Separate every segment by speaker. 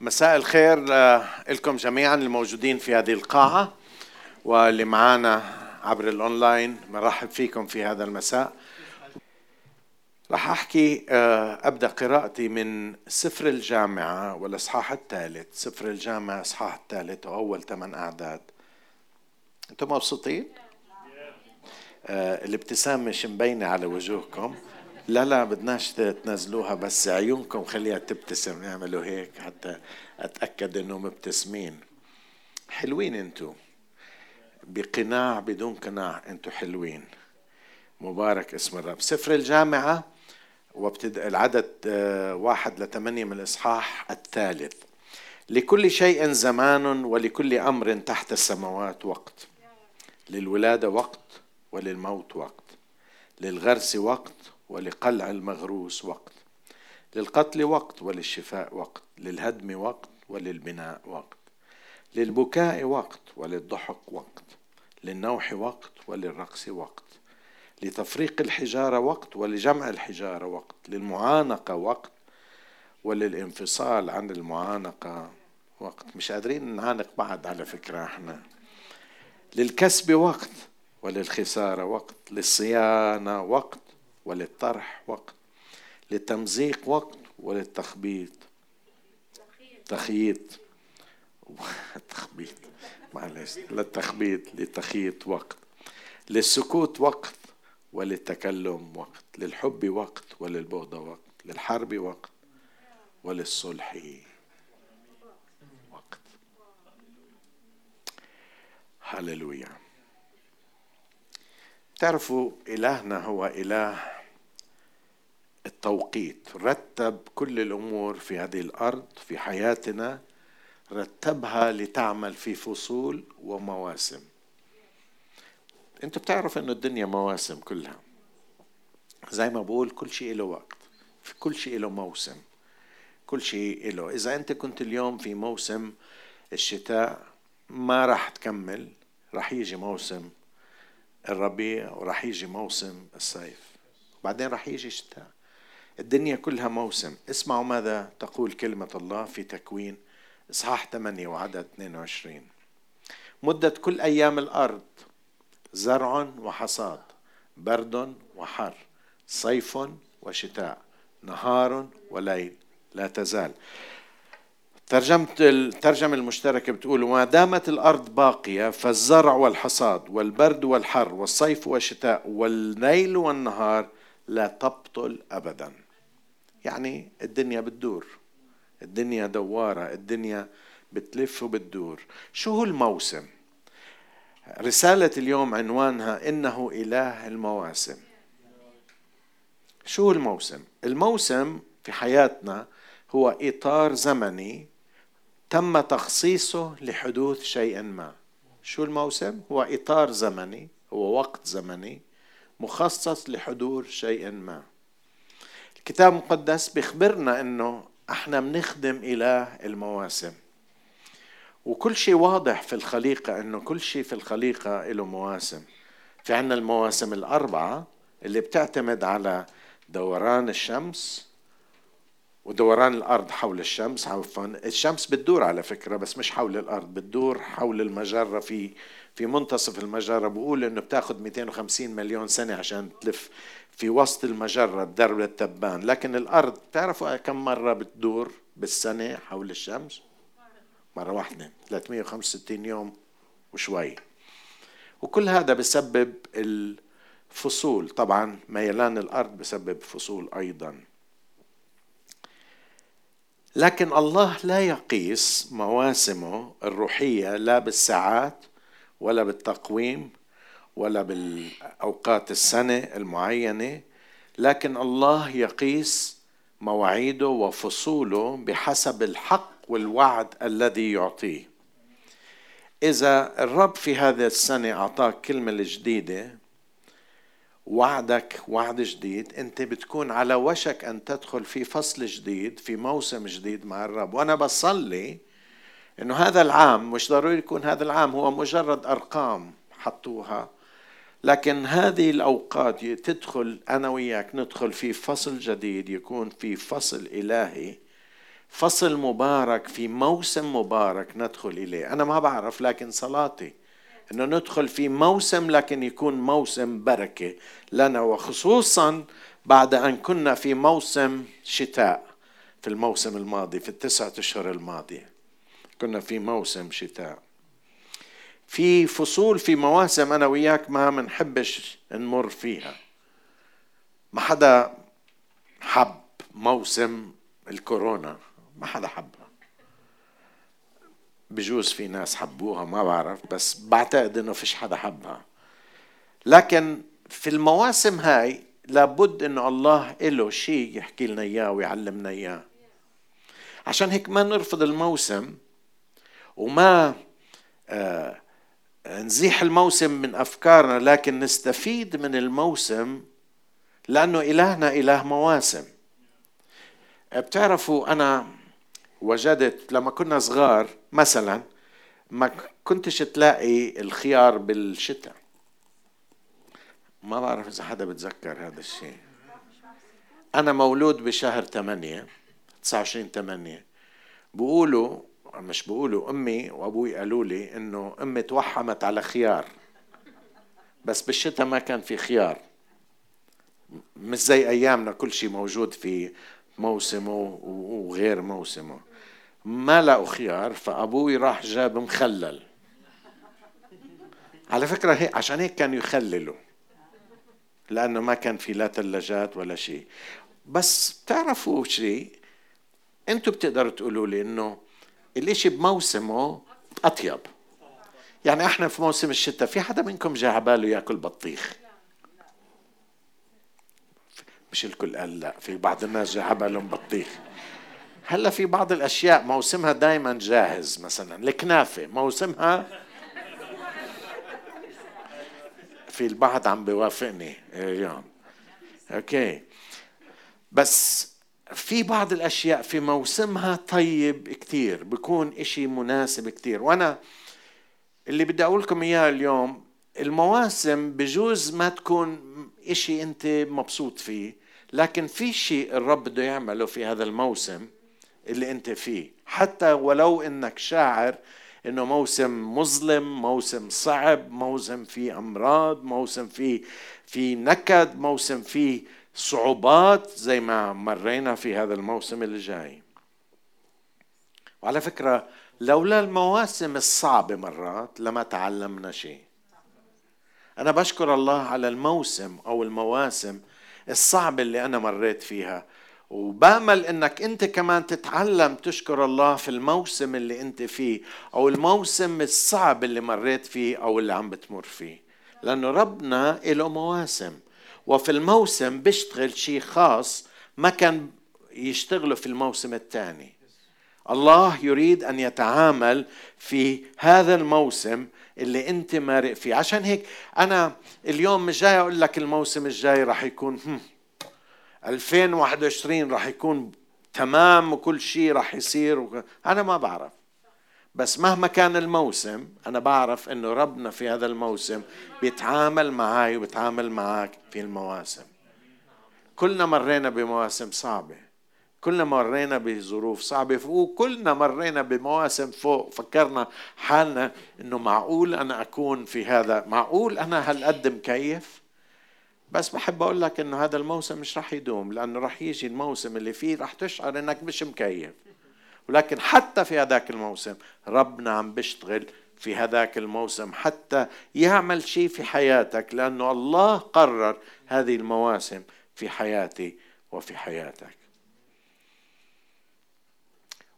Speaker 1: مساء الخير لكم جميعا الموجودين في هذه القاعة واللي معنا عبر الأونلاين. مرحب فيكم في هذا المساء. راح أحكي آه، أبدأ قراءتي من سفر الجامعة والإصحاح الثالث. سفر الجامعة إصحاح الثالث وأول ثمان أعداد. أنتم مبسوطين؟ آه، الابتسامة مش مبينة على وجوهكم. لا لا بدناش تنزلوها بس عيونكم خليها تبتسم نعملوا هيك حتى أتأكد إنه مبتسمين. حلوين انتو. بقناع بدون قناع انتو حلوين. مبارك اسم الرب. سفر الجامعة وابتدأ العدد آه، واحد لثمانية من الإصحاح الثالث. لكل شيء زمان ولكل أمر تحت السماوات وقت. للولادة وقت وللموت وقت. للغرس وقت ولقلع المغروس وقت. للقتل وقت وللشفاء وقت. للهدم وقت وللبناء وقت. للبكاء وقت وللضحك وقت. للنوح وقت وللرقص وقت. لتفريق الحجارة وقت ولجمع الحجارة وقت. للمعانقة وقت وللانفصال عن المعانقة وقت. مش قادرين نعانق بعض على فكرة إحنا. للكسب وقت وللخسارة وقت. للصيانة وقت وللطرح وقت للتمزيق وقت وللتخبيط. تخييط. تخبيط. معلش. للتخبيط للتخييط وقت. للسكوت وقت وللتكلم وقت. للحب وقت وللبغضة وقت. للحرب وقت وللصلح وقت. هللويا. تعرفوا إلهنا هو إله التوقيت رتب كل الأمور في هذه الأرض في حياتنا. رتبها لتعمل في فصول ومواسم. انت بتعرف إنه الدنيا مواسم كلها. زي ما بقول كل شيء له وقت. في كل شيء له موسم. كل شيء له. إذا أنت كنت اليوم في موسم الشتاء ما راح تكمل. راح يجي موسم الربيع وراح يجي موسم الصيف. بعدين راح يجي الشتاء. الدنيا كلها موسم. اسمعوا ماذا تقول كلمة الله في تكوين إصحاح 8 وعدد 22 مدة كل أيام الأرض زرع وحصاد برد وحر صيف وشتاء نهار وليل لا تزال. ترجمة الترجمة المشتركة بتقول وما دامت الأرض باقية فالزرع والحصاد والبرد والحر والصيف والشتاء والليل والنهار لا تبطل أبدا. يعني الدنيا بتدور الدنيا دوارة الدنيا بتلف وبتدور. شو هو الموسم؟ رسالة اليوم عنوانها إنه إله المواسم. شو هو الموسم؟ الموسم في حياتنا هو إطار زمني تم تخصيصه لحدوث شيء ما. شو الموسم؟ هو إطار زمني هو وقت زمني مخصص لحضور شيء ما. الكتاب المقدس بيخبرنا إنه إحنا بنخدم إله المواسم. وكل شيء واضح في الخليقة إنه كل شيء في الخليقة له مواسم. في عنا المواسم الأربعة اللي بتعتمد على دوران الشمس ودوران الأرض حول الشمس. عفوا الشمس بتدور على فكرة بس مش حول الأرض بتدور حول المجرة في في منتصف المجرة بقول إنه بتاخذ 250 مليون سنة عشان تلف في وسط المجرة بدرب التبان لكن الأرض تعرفوا كم مرة بتدور بالسنة حول الشمس؟ مرة واحدة 365 يوم وشوي. وكل هذا بسبب الفصول. طبعا ميلان الأرض بسبب فصول أيضا. لكن الله لا يقيس مواسمه الروحية لا بالساعات ولا بالتقويم ولا بالأوقات السنة المعينة لكن الله يقيس مواعيده وفصوله بحسب الحق والوعد الذي يعطيه. إذا الرب في هذه السنة أعطاك كلمة الجديدة وعدك وعد جديد أنت بتكون على وشك أن تدخل في فصل جديد في موسم جديد مع الرب. وأنا بصلي إنه هذا العام مش ضروري يكون هذا العام هو مجرد أرقام حطوها. لكن هذه الأوقات تدخل أنا وياك ندخل في فصل جديد يكون في فصل إلهي فصل مبارك في موسم مبارك ندخل إليه. أنا ما بعرف لكن صلاتي إنه ندخل في موسم لكن يكون موسم بركة لنا وخصوصا بعد أن كنا في موسم شتاء في الموسم الماضي في التسعة أشهر الماضية. كنا في موسم شتاء. في فصول في مواسم أنا وياك ما بنحبش نمر فيها. ما حدا حب موسم الكورونا. ما حدا حبها. بجوز في ناس حبوها ما بعرف بس بعتقد إنه فيش حدا حبها. لكن في المواسم هاي لابد إنه الله له شيء يحكي لنا إياه ويعلمنا إياه. عشان هيك ما نرفض الموسم وما آه نزيح الموسم من أفكارنا لكن نستفيد من الموسم لأنه إلهنا إله مواسم. بتعرفوا أنا وجدت لما كنا صغار مثلا ما كنتش تلاقي الخيار بالشتاء. ما بعرف إذا حدا بتذكر هذا الشيء. أنا مولود بشهر 8 29 8 بقولوا مش بقولوا أمي وأبوي قالوا لي إنه أمي توحمت على خيار. بس بالشتاء ما كان في خيار. مش زي أيامنا كل شيء موجود في موسمه وغير موسمه. ما لقوا خيار فأبوي راح جاب مخلل. على فكرة هيك عشان هيك كانوا يخللوا. لأنه ما كان في لا ثلاجات ولا شيء بس بتعرفوا شيء أنتوا بتقدروا تقولوا لي إنه الاشي بموسمه أطيب. يعني إحنا في موسم الشتاء في حدا منكم جاء باله يأكل بطيخ؟ مش الكل قال لا في بعض الناس جاء بالهم بطيخ. هلأ في بعض الأشياء موسمها دائما جاهز مثلا الكنافة موسمها في البعض عم بيوافقني اليوم أوكي. بس في بعض الأشياء في موسمها طيب كتير بكون إشي مناسب كتير. وأنا اللي بدي أقول لكم إياه اليوم المواسم بجوز ما تكون إشي أنت مبسوط فيه لكن في شيء الرب بده يعمله في هذا الموسم اللي أنت فيه. حتى ولو إنك شاعر إنه موسم مظلم موسم صعب موسم فيه أمراض موسم فيه في نكد موسم فيه صعوبات زي ما مرينا في هذا الموسم اللي جاي. وعلى فكرة لولا المواسم الصعبة مرات لما تعلمنا شيء. أنا بشكر الله على الموسم أو المواسم الصعبة اللي أنا مريت فيها. وبامل إنك أنت كمان تتعلم تشكر الله في الموسم اللي أنت فيه أو الموسم الصعب اللي مريت فيه أو اللي عم بتمر فيه. لأنه ربنا له مواسم. وفي الموسم بيشتغل شيء خاص ما كان يشتغله في الموسم الثاني. الله يريد أن يتعامل في هذا الموسم اللي أنت مارق فيه. عشان هيك أنا اليوم مش جاي أقول لك الموسم الجاي راح يكون 2021 راح يكون تمام وكل شيء راح يصير. أنا ما بعرف. بس مهما كان الموسم أنا بعرف إنه ربنا في هذا الموسم بيتعامل معي وبيتعامل معك في المواسم. كلنا مرينا بمواسم صعبة. كلنا مرينا بظروف صعبة. وكلنا مرينا بمواسم فوق. فكرنا حالنا إنه معقول أنا أكون في هذا. معقول أنا هالقد مكيف بس بحب أقول لك إنه هذا الموسم مش رح يدوم لأنه رح يجي الموسم اللي فيه رح تشعر إنك مش مكيف. ولكن حتى في هذاك الموسم ربنا عم بيشتغل في هذاك الموسم حتى يعمل شيء في حياتك لأنه الله قرر هذه المواسم في حياتي وفي حياتك.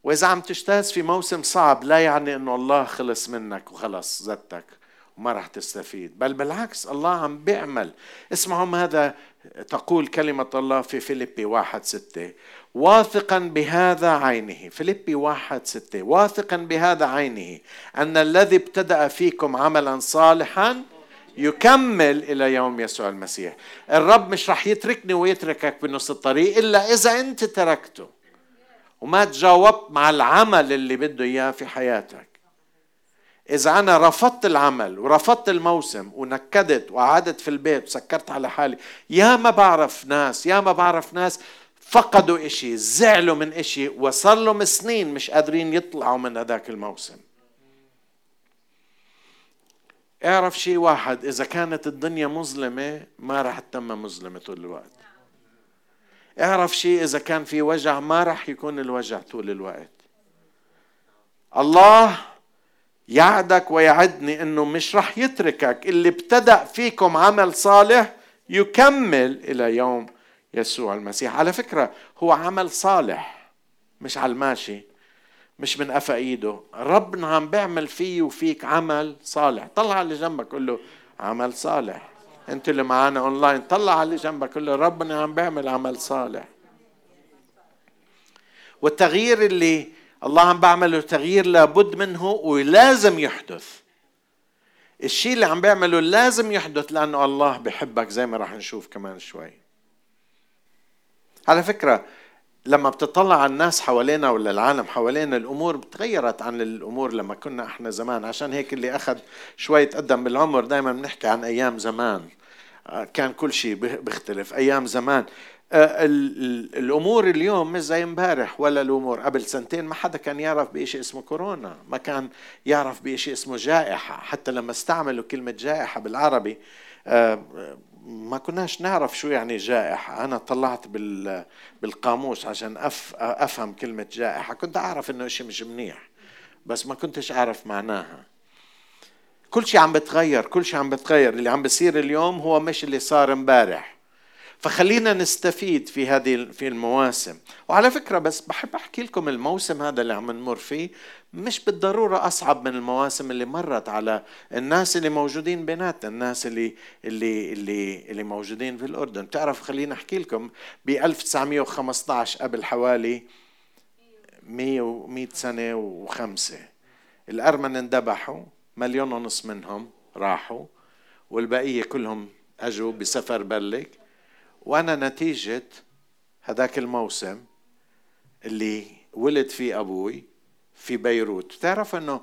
Speaker 1: وإذا عم تجتاز في موسم صعب لا يعني إنه الله خلص منك وخلص زتك وما راح تستفيد بل بالعكس الله عم بيعمل. اسمعوا ماذا تقول كلمة الله في فيليبي واحد ستة. واثقا بهذا عينه. فيليبي واحد ستة. واثقا بهذا عينه. أن الذي ابتدأ فيكم عملا صالحا يكمل إلى يوم يسوع المسيح. الرب مش راح يتركني ويتركك بنص الطريق إلا إذا أنت تركته. وما تجاوبت مع العمل اللي بده إياه في حياتك. إذا أنا رفضت العمل ورفضت الموسم ونكدت وقعدت في البيت وسكرت على حالي يا ما بعرف ناس يا ما بعرف ناس فقدوا إشي زعلوا من إشي وصار لهم سنين مش قادرين يطلعوا من هذاك الموسم. اعرف شيء واحد إذا كانت الدنيا مظلمة ما راح تتم مظلمة طول الوقت. اعرف شيء إذا كان في وجع ما راح يكون الوجع طول الوقت. الله يعدك ويعدني إنه مش راح يتركك. اللي ابتدأ فيكم عمل صالح يكمل إلى يوم يسوع المسيح. على فكرة هو عمل صالح مش على الماشي مش من قفا ايده. ربنا عم بيعمل فيه وفيك عمل صالح. طلع اللي جنبك قول له عمل صالح. انت اللي معانا اونلاين طلع اللي جنبك قول له ربنا عم بيعمل عمل صالح. والتغيير اللي الله عم بعمله تغيير لابد منه ولازم يحدث. الشيء اللي عم بيعمله لازم يحدث لأنه الله بحبك زي ما راح نشوف كمان شوي. على فكرة لما بتطلع على الناس حوالينا ولا العالم حوالينا الأمور تغيرت عن الأمور لما كنا إحنا زمان. عشان هيك اللي أخذ شوي تقدم بالعمر دائما بنحكي عن أيام زمان. آه، كان كل شيء بيختلف. أيام زمان. آه، الأمور اليوم مش زي امبارح ولا الأمور. قبل سنتين ما حدا كان يعرف بشيء اسمه كورونا. ما كان يعرف بشيء اسمه جائحة. حتى لما استعملوا كلمة جائحة بالعربي آه، ما كناش نعرف شو يعني جائحة. أنا طلعت بالقاموس عشان أفهم كلمة جائحة. كنت أعرف إنه شيء مش منيح بس ما كنتش أعرف معناها. كل شيء عم بتغير كل شيء عم بتغير. اللي عم بصير اليوم هو مش اللي صار امبارح. فخلينا نستفيد في هذه في المواسم. وعلى فكرة بس بحب أحكي لكم الموسم هذا اللي عم نمر فيه. مش بالضرورة أصعب من المواسم اللي مرت على الناس اللي موجودين بيناتنا الناس اللي اللي اللي اللي موجودين في الأردن. بتعرف خلينا أحكي لكم ب 1915 قبل حوالي 100 100 سنة وخمسة الأرمن اندبحوا مليون ونص منهم راحوا والبقية كلهم أجوا بسفر بلك. وأنا نتيجة هذاك الموسم اللي ولد فيه أبوي في بيروت. تعرف أنه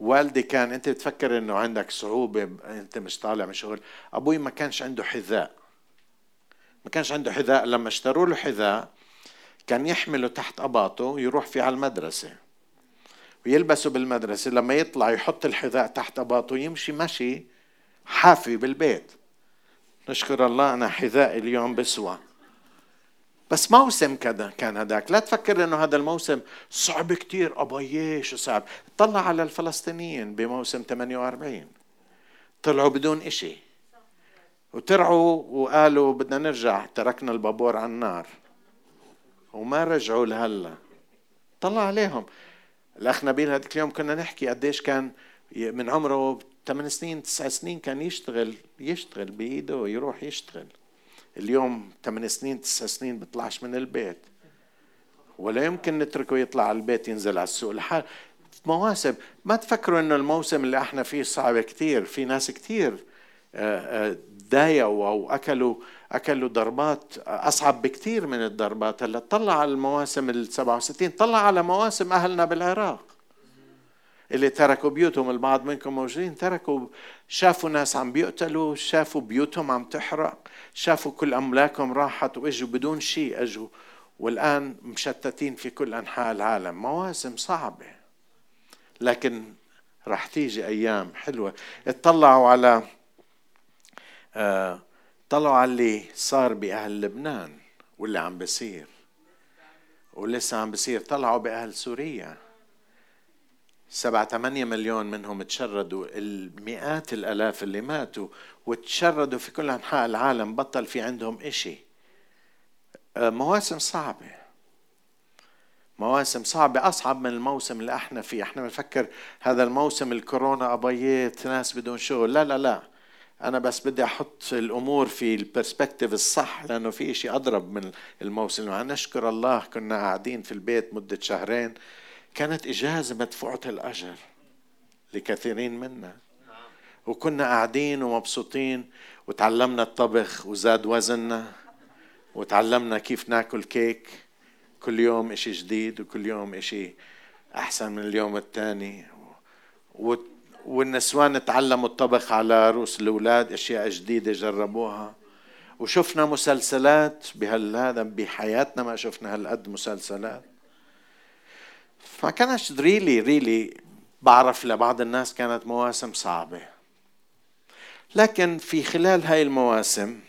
Speaker 1: والدي كان أنت تفكر أنه عندك صعوبة أنت مش طالع من شغل أبوي ما كانش عنده حذاء. ما كانش عنده حذاء. لما اشتروا له حذاء كان يحمله تحت أباطه يروح فيه على المدرسة. ويلبسه بالمدرسة. لما يطلع يحط الحذاء تحت أباطه يمشي مشي حافي بالبيت. نشكر الله أنا حذائي اليوم بسوى بس موسم كذا كان هذاك لا تفكر إنه هذا الموسم صعب كتير. ابويه شو صعب. طلع على الفلسطينيين بموسم 48 طلعوا بدون إشي. وترعوا وقالوا بدنا نرجع. تركنا البابور على النار. وما رجعوا لهلا. طلع عليهم. الأخ نبيل هذيك اليوم كنا نحكي قديش كان من عمره ثمان سنين تسع سنين كان يشتغل يشتغل بإيده يروح يشتغل. اليوم ثمان سنين تسع سنين بيطلعش من البيت. ولا يمكن نتركه يطلع على البيت ينزل على السوق. الحال مواسم ما تفكروا إنه الموسم اللي إحنا فيه صعب كثير في ناس كثير ضايقوا آه، آه، أو أكلوا أكلوا ضربات أصعب بكثير من الضربات. هلا طلع على المواسم ال 67 طلع على مواسم أهلنا بالعراق. اللي تركوا بيوتهم البعض منكم موجودين تركوا شافوا ناس عم بيقتلوا شافوا بيوتهم عم تحرق شافوا كل أملاكهم راحت وإجوا بدون شيء أجوا. والآن مشتتين في كل أنحاء العالم. مواسم صعبة. لكن راح تيجي أيام حلوة. اطلعوا على آه طلعوا على اللي صار بأهل لبنان واللي عم بصير ولسه عم بصير طلعوا بأهل سوريا. سبعة ثمانية مليون منهم تشردوا المئات الألاف اللي ماتوا وتشردوا في كل أنحاء العالم بطل في عندهم إشي. آه، مواسم صعبة. مواسم صعبة أصعب من الموسم اللي إحنا فيه. إحنا بنفكر هذا الموسم الكورونا أبيات ناس بدون شغل. لا لا لا. أنا بس بدي أحط الأمور في ال perspective الصح لأنه في إشي أضرب من الموسم. نشكر الله كنا قاعدين في البيت مدة شهرين. كانت إجازة مدفوعة الأجر لكثيرين منا. وكنا قاعدين ومبسوطين وتعلمنا الطبخ وزاد وزننا وتعلمنا كيف ناكل كيك. كل يوم إشي جديد وكل يوم إشي أحسن من اليوم الثاني والنسوان تعلموا الطبخ على رؤوس الأولاد أشياء جديدة جربوها. وشفنا مسلسلات بهالهذا بحياتنا ما شفنا هالقد مسلسلات. فما كانش ريلي ريلي بعرف لبعض الناس كانت مواسم صعبة. لكن في خلال هاي المواسم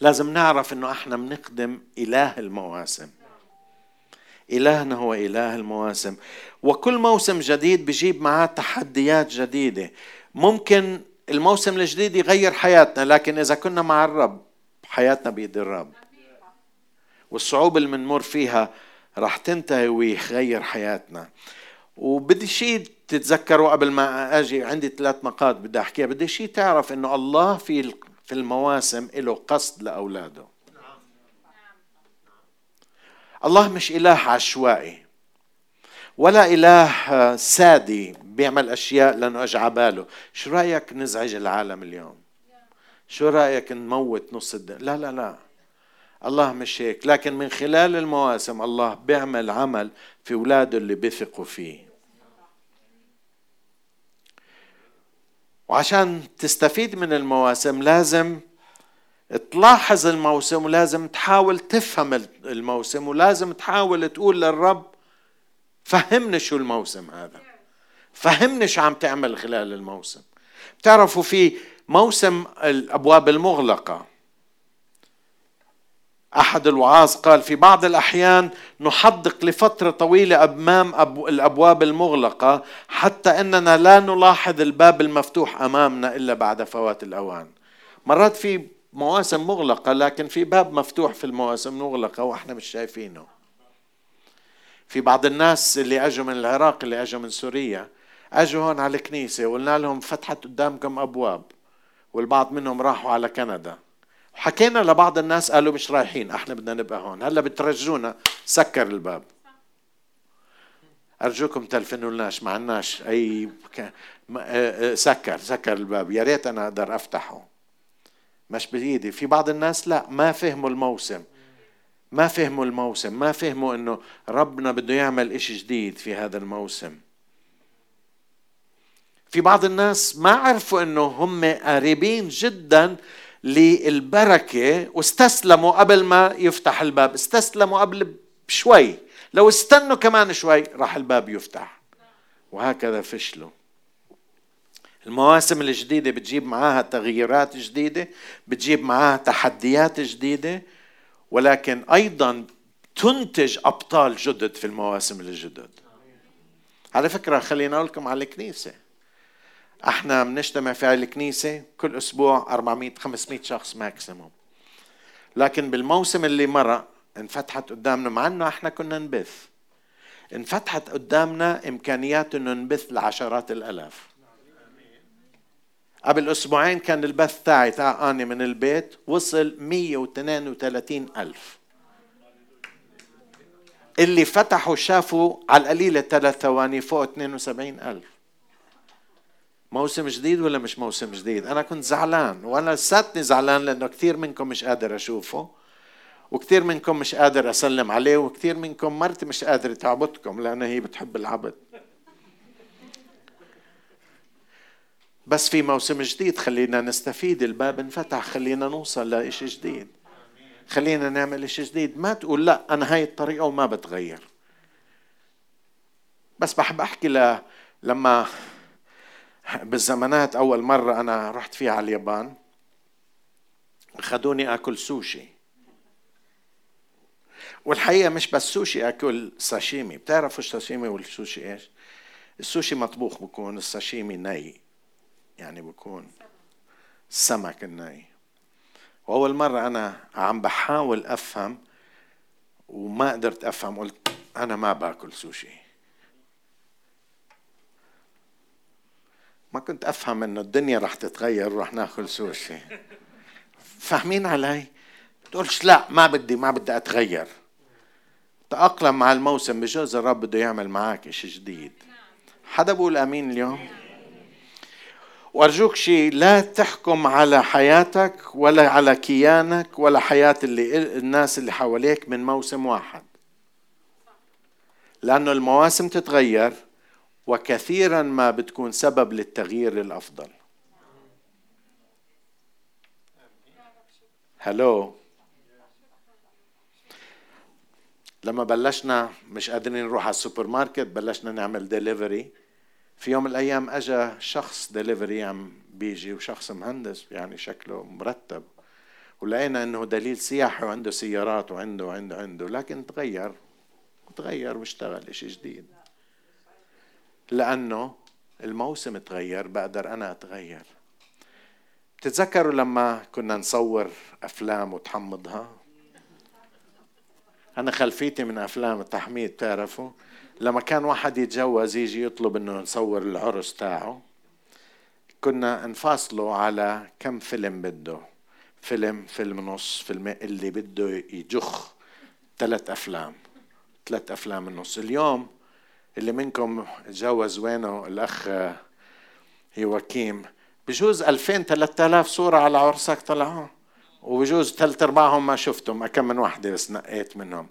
Speaker 1: لازم نعرف إنه إحنا بنخدم إله المواسم. إلهنا هو إله المواسم. وكل موسم جديد بجيب معاه تحديات جديدة. ممكن الموسم الجديد يغير حياتنا لكن إذا كنا مع الرب حياتنا بيد الرب. والصعوبة اللي بنمر فيها راح تنتهي ويغير حياتنا. وبدي شيء تتذكروا قبل ما أجي عندي ثلاث نقاط بدي أحكيها. بدي شيء تعرف إنه الله في في المواسم له قصد لأولاده. الله مش إله عشوائي ولا إله سادي بيعمل أشياء لأنه أجع باله. شو رأيك نزعج العالم اليوم؟ شو رأيك نموت نص الدنيا لا لا لا. الله مش هيك. لكن من خلال المواسم الله بيعمل عمل في أولاده اللي بيثقوا فيه. وعشان تستفيد من المواسم لازم تلاحظ الموسم ولازم تحاول تفهم الموسم ولازم تحاول تقول للرب فهمني شو الموسم هذا. فهمني شو عم تعمل خلال الموسم. بتعرفوا في موسم الأبواب المغلقة. أحد الوعاظ قال في بعض الأحيان نحدق لفترة طويلة أمام الأبواب المغلقة حتى أننا لا نلاحظ الباب المفتوح أمامنا إلا بعد فوات الأوان. مرات في مواسم مغلقة لكن في باب مفتوح في المواسم المغلقة وإحنا مش شايفينه. في بعض الناس اللي أجوا من العراق اللي أجوا من سوريا أجوا هون على الكنيسة وقلنا لهم فتحت قدامكم أبواب والبعض منهم راحوا على كندا. حكينا لبعض الناس قالوا مش رايحين إحنا بدنا نبقى هون. هلا بترجونا سكر الباب. أرجوكم تلفنوا لناش ما عندناش أي سكر سكر الباب. يا ريت أنا أقدر أفتحه. مش بإيدي. في بعض الناس لا ما فهموا الموسم. ما فهموا الموسم. ما فهموا إنه ربنا بده يعمل إشي جديد في هذا الموسم. في بعض الناس ما عرفوا إنه هم قريبين جدا للبركة واستسلموا قبل ما يفتح الباب. استسلموا قبل بشوي. لو استنوا كمان شوي راح الباب يفتح. وهكذا فشلوا. المواسم الجديدة بتجيب معاها تغييرات جديدة بتجيب معاها تحديات جديدة ولكن أيضا تنتج أبطال جدد في المواسم الجدد. على فكرة خلينا أقول لكم على الكنيسة. إحنا بنجتمع في الكنيسة كل أسبوع 400 500 شخص ماكسيموم لكن بالموسم اللي مر انفتحت قدامنا مع إنه إحنا كنا نبث. انفتحت قدامنا إمكانيات إنه نبث لعشرات الألاف. قبل أسبوعين كان البث تاعي تاع أنا من البيت وصل 132 ألف. اللي فتحوا شافوا على القليلة ثلاث ثواني فوق 72 ألف. موسم جديد ولا مش موسم جديد؟ أنا كنت زعلان وأنا لساتني زعلان لأنه كثير منكم مش قادر أشوفه وكثير منكم مش قادر أسلم عليه وكثير منكم مرتي مش قادرة تعبدكم لأنها هي بتحب العبد بس في موسم جديد خلينا نستفيد الباب انفتح خلينا نوصل لإشي جديد. خلينا نعمل إشي جديد. ما تقول لا أنا هاي الطريقة وما بتغير. بس بحب أحكي ل... لما بالزمانات أول مرة أنا رحت فيها على اليابان خدوني أكل سوشي. والحقيقة مش بس سوشي أكل ساشيمي. بتعرفوا الساشيمي والسوشي إيش؟ السوشي مطبوخ بكون الساشيمي ني. يعني بكون السمك الني. وأول مرة أنا عم بحاول أفهم وما قدرت أفهم قلت أنا ما بأكل سوشي. ما كنت أفهم إنه الدنيا رح تتغير ورح ناكل سوشي فاهمين علي؟ تقولش لا ما بدي ما بدي أتغير. تأقلم مع الموسم بجوز الرب بده يعمل معك شيء جديد. حدا بقول آمين اليوم؟ وأرجوك شيء لا تحكم على حياتك ولا على كيانك ولا حياة اللي الناس اللي حواليك من موسم واحد. لأنه المواسم تتغير وكثيرا ما بتكون سبب للتغيير للافضل هلأ لما بلشنا مش قادرين نروح على السوبر ماركت بلشنا نعمل ديليفري في يوم من الأيام اجى شخص ديليفري عم بيجي وشخص مهندس يعني شكله مرتب. ولقينا إنه دليل سياحي وعنده سيارات وعنده عنده عنده لكن تغير تغير واشتغل إشي جديد. لأنه الموسم تغير بقدر أنا أتغير. بتتذكروا لما كنا نصور أفلام وتحمضها؟ أنا خلفيتي من أفلام التحميض بتعرفوا؟ لما كان واحد يتجوز يجي يطلب إنه نصور العرس تاعه كنا نفاصله على كم فيلم بده. فيلم فيلم نص فيلم اللي بده يجخ ثلاث أفلام ثلاث أفلام النص. اليوم اللي منكم تجوز وينه الأخ يواكيم بجوز 2000 3000 صورة على عرسك طلعوا. وبجوز ثلاث أرباعهم ما شفتهم كم من وحدة بس نقيت منهم.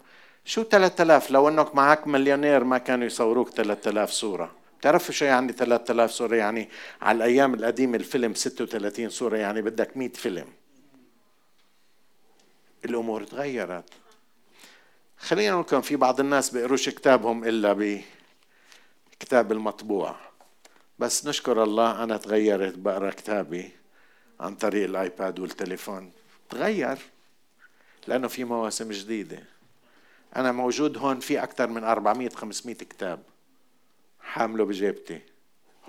Speaker 1: شو 3000 لو إنك معك مليونير ما كانوا يصوروك 3000 صورة. بتعرفوا شو يعني 3000 صورة؟ يعني على الأيام القديمة الفيلم 36 صورة يعني بدك 100 فيلم. الأمور تغيرت. خلينا نقول في بعض الناس بيقروش كتابهم إلا بكتاب المطبوع. بس نشكر الله أنا تغيرت بقرأ كتابي عن طريق الآيباد والتليفون. تغير لأنه في مواسم جديدة. أنا موجود هون في أكثر من 400 500 كتاب حامله بجيبتي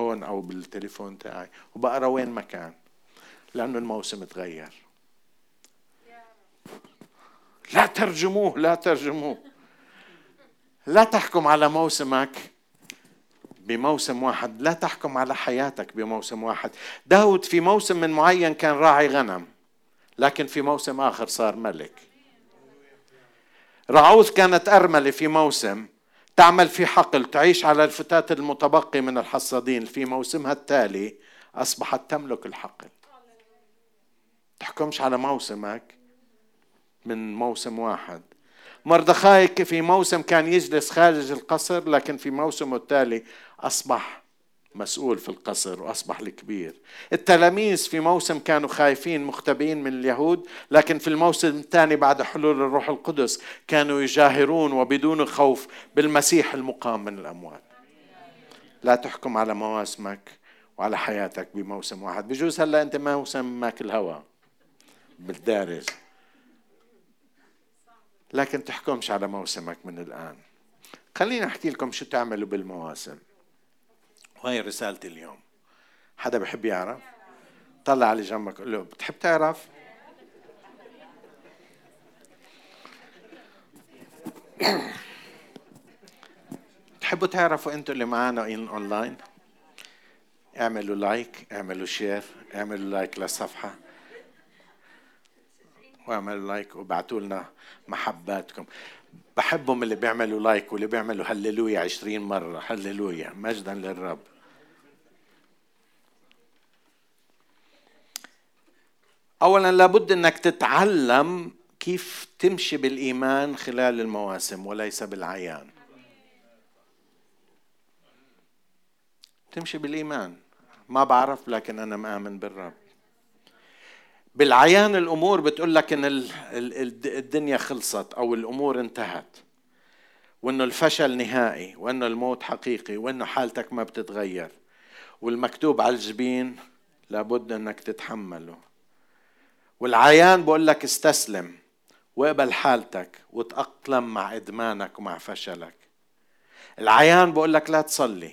Speaker 1: هون أو بالتليفون تاعي. وبقرأ وين ما كان لأنه الموسم تغير. لا ترجموه لا ترجموه. لا تحكم على موسمك. بموسم واحد. لا تحكم على حياتك بموسم واحد. داود في موسم من معين كان راعي غنم لكن في موسم آخر صار ملك. رعوث كانت أرملة في موسم تعمل في حقل تعيش على الفتات المتبقي من الحصادين. في موسمها التالي أصبحت تملك الحقل. تحكمش على موسمك من موسم واحد. مردخاي في موسم كان يجلس خارج القصر لكن في موسمه التالي أصبح مسؤول في القصر وأصبح الكبير. التلاميذ في موسم كانوا خايفين مختبئين من اليهود لكن في الموسم الثاني بعد حلول الروح القدس كانوا يجاهرون وبدون خوف بالمسيح المقام من الأموات لا تحكم على مواسمك وعلى حياتك بموسم واحد. بجوز هلا أنت موسم ماكل هوا بالدارس لكن تحكمش على موسمك من الآن. خليني أحكي لكم شو تعملوا بالمواسم. وهي رسالتي اليوم. حدا بحب يعرف؟ طلع على جنبك قول له بتحب تعرف؟ تحبوا تعرفوا أنتوا اللي معانا اونلاين اعملوا like اعملوا share اعملوا like للصفحة. واعملوا like وابعتوا لنا محباتكم. بحبهم اللي بيعملوا like واللي بيعملوا هللويا عشرين مرة. هللويا. مجدا للرب. أولا لابد أنك تتعلم كيف تمشي بالإيمان خلال المواسم وليس بالعيان. تمشي بالإيمان. ما بعرف لكن أنا مآمن بالرب. بالعيان الأمور بتقول لك إن الدنيا خلصت أو الأمور انتهت. وإنه الفشل نهائي وإنه الموت حقيقي وإنه حالتك ما بتتغير. والمكتوب على الجبين لابد إنك تتحمله. والعيان بقول لك استسلم واقبل حالتك وتأقلم مع إدمانك ومع فشلك. العيان بقول لك لا تصلي.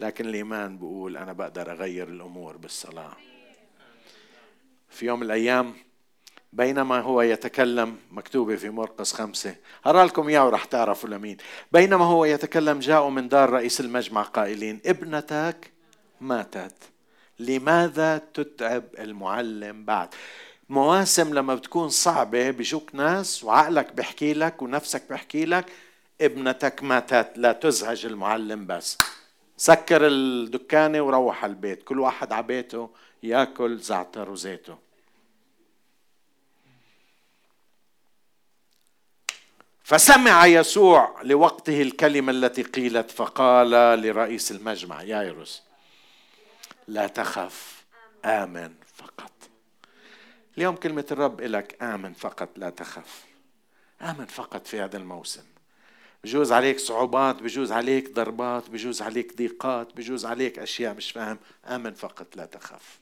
Speaker 1: لكن الإيمان بقول أنا بقدر أغير الأمور بالصلاة. في يوم من الأيام بينما هو يتكلم مكتوبة في مرقس خمسة. هرى لكم إياه ورح تعرفوا لمين. بينما هو يتكلم جاءوا من دار رئيس المجمع قائلين ابنتك ماتت. لماذا تتعب المعلم بعد؟ مواسم لما بتكون صعبة بيجوك ناس وعقلك بيحكي لك ونفسك بيحكي لك ابنتك ماتت لا تزعج المعلم بس. سكر الدكانة وروح على البيت. كل واحد على بيته ياكل زعتر وزيته. فسمع يسوع لوقته الكلمة التي قيلت فقال لرئيس المجمع يايروس لا تخف آمن فقط. اليوم كلمة الرب لك آمن فقط لا تخف آمن فقط في هذا الموسم. بجوز عليك صعوبات بجوز عليك ضربات بجوز عليك ضيقات بجوز عليك أشياء مش فاهم آمن فقط لا تخف.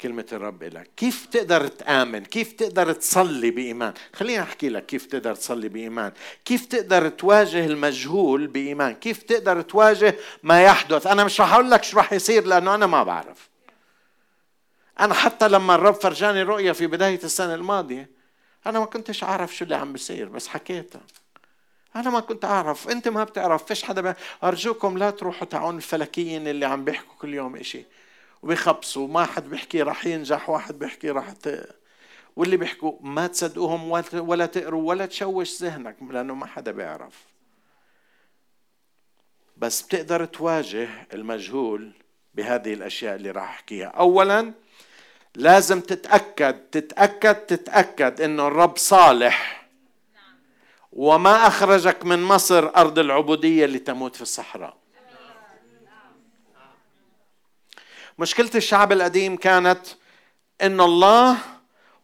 Speaker 1: كلمة الرب لك كيف تقدر تآمن؟ كيف تقدر تصلي بإيمان؟ خليني أحكي لك كيف تقدر تصلي بإيمان. كيف تقدر تواجه المجهول بإيمان؟ كيف تقدر تواجه ما يحدث؟ أنا مش رح أقول لك شو رح يصير لأنه أنا ما بعرف. أنا حتى لما الرب فرجاني رؤية في بداية السنة الماضية أنا ما كنتش أعرف شو اللي عم بيصير بس حكيتها. أنا ما كنت أعرف. أنت ما بتعرف. فيش حدا أرجوكم لا تروحوا تعون الفلكيين اللي عم بيحكوا كل يوم إشي. وبيخبصوا ما حد بيحكي راح ينجح واحد بيحكي راح ت... واللي بيحكوا ما تصدقوهم ولا تقروا ولا تشوش ذهنك لأنه ما حدا بيعرف. بس بتقدر تواجه المجهول بهذه الأشياء اللي راح أحكيها. أولا لازم تتأكد تتأكد تتأكد إنه الرب صالح. وما أخرجك من مصر أرض العبودية لتموت في الصحراء. مشكلة الشعب القديم كانت إن الله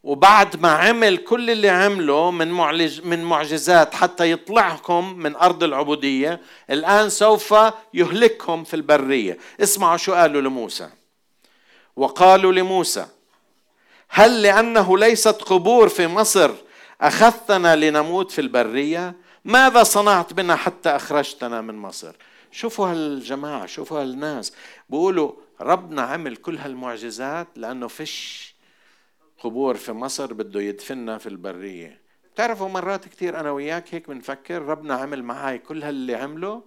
Speaker 1: وبعد ما عمل كل اللي عمله من معلج من معجزات حتى يطلعكم من أرض العبودية الآن سوف يهلكهم في البرية. اسمعوا شو قالوا لموسى. وقالوا لموسى هل لأنه ليست قبور في مصر أخذتنا لنموت في البرية؟ ماذا صنعت بنا حتى أخرجتنا من مصر؟ شوفوا هالجماعة شوفوا هالناس. بيقولوا ربنا عمل كل هالمعجزات لأنه فيش قبور في مصر بده يدفننا في البرية. بتعرفوا مرات كثير أنا وياك هيك بنفكر ربنا عمل معي كل هاللي عمله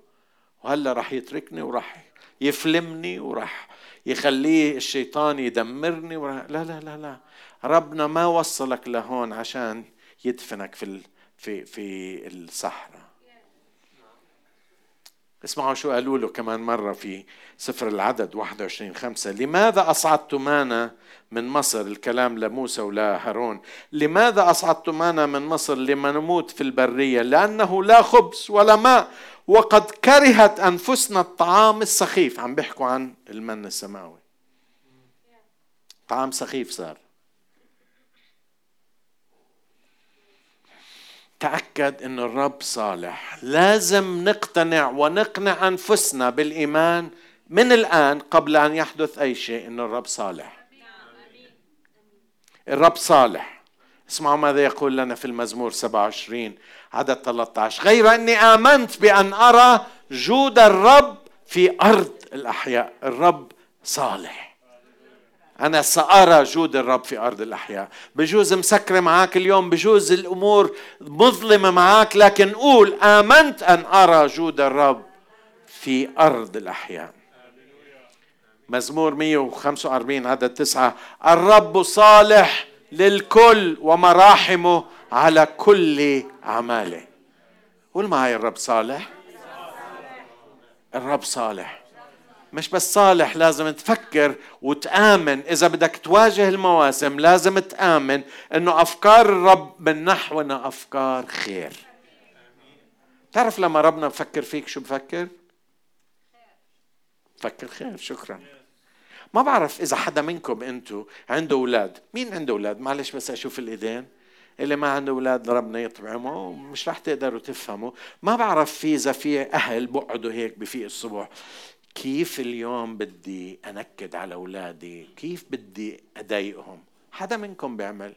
Speaker 1: وهلأ رح يتركني ورح يفلمني ورح يخليه الشيطان يدمرني ورح لا لا لا لا. ربنا ما وصلك لهون عشان يدفنك في في في الصحراء. اسمعوا شو قالوا له كمان مرة في سفر العدد 21 خمسة. لماذا أصعدتمانا من مصر؟ الكلام لموسى ولهارون لماذا أصعدتمانا من مصر؟ لما نموت في البرية. لأنه لا خبز ولا ماء. وقد كرهت أنفسنا الطعام السخيف. عم بيحكوا عن المن السماوي. طعام سخيف صار. تأكد أن الرب صالح. لازم نقتنع ونقنع أنفسنا بالإيمان من الآن قبل أن يحدث أي شيء أن الرب صالح. الرب صالح. اسمعوا ماذا يقول لنا في المزمور 27 عدد 13 غير أني آمنت بأن أرى جود الرب في أرض الأحياء. الرب صالح. أنا سأرى جود الرب في أرض الأحياء. بجوز مسكرة معاك اليوم بجوز الأمور مظلمة معاك لكن قول آمنت أن أرى جود الرب في أرض الأحياء. مزمور 145 عدد تسعة الرب صالح للكل ومراحمه على كل أعماله. قول معي الرب صالح. الرب صالح. مش بس صالح لازم تفكر وتآمن. إذا بدك تواجه المواسم لازم تآمن إنه أفكار الرب من نحونا أفكار خير. تعرف لما ربنا بفكر فيك شو بفكر؟ فكر خير شكرا. ما بعرف إذا حدا منكم أنتو عنده أولاد. مين عنده أولاد؟ معلش بس أشوف الإيدين. اللي ما عنده أولاد ربنا يطعمه مش رح تقدروا تفهموا. ما بعرف في إذا في أهل بقعدوا هيك بفيق الصبح. كيف اليوم بدي أنكد على أولادي؟ كيف بدي أضايقهم؟ حدا منكم بيعمل؟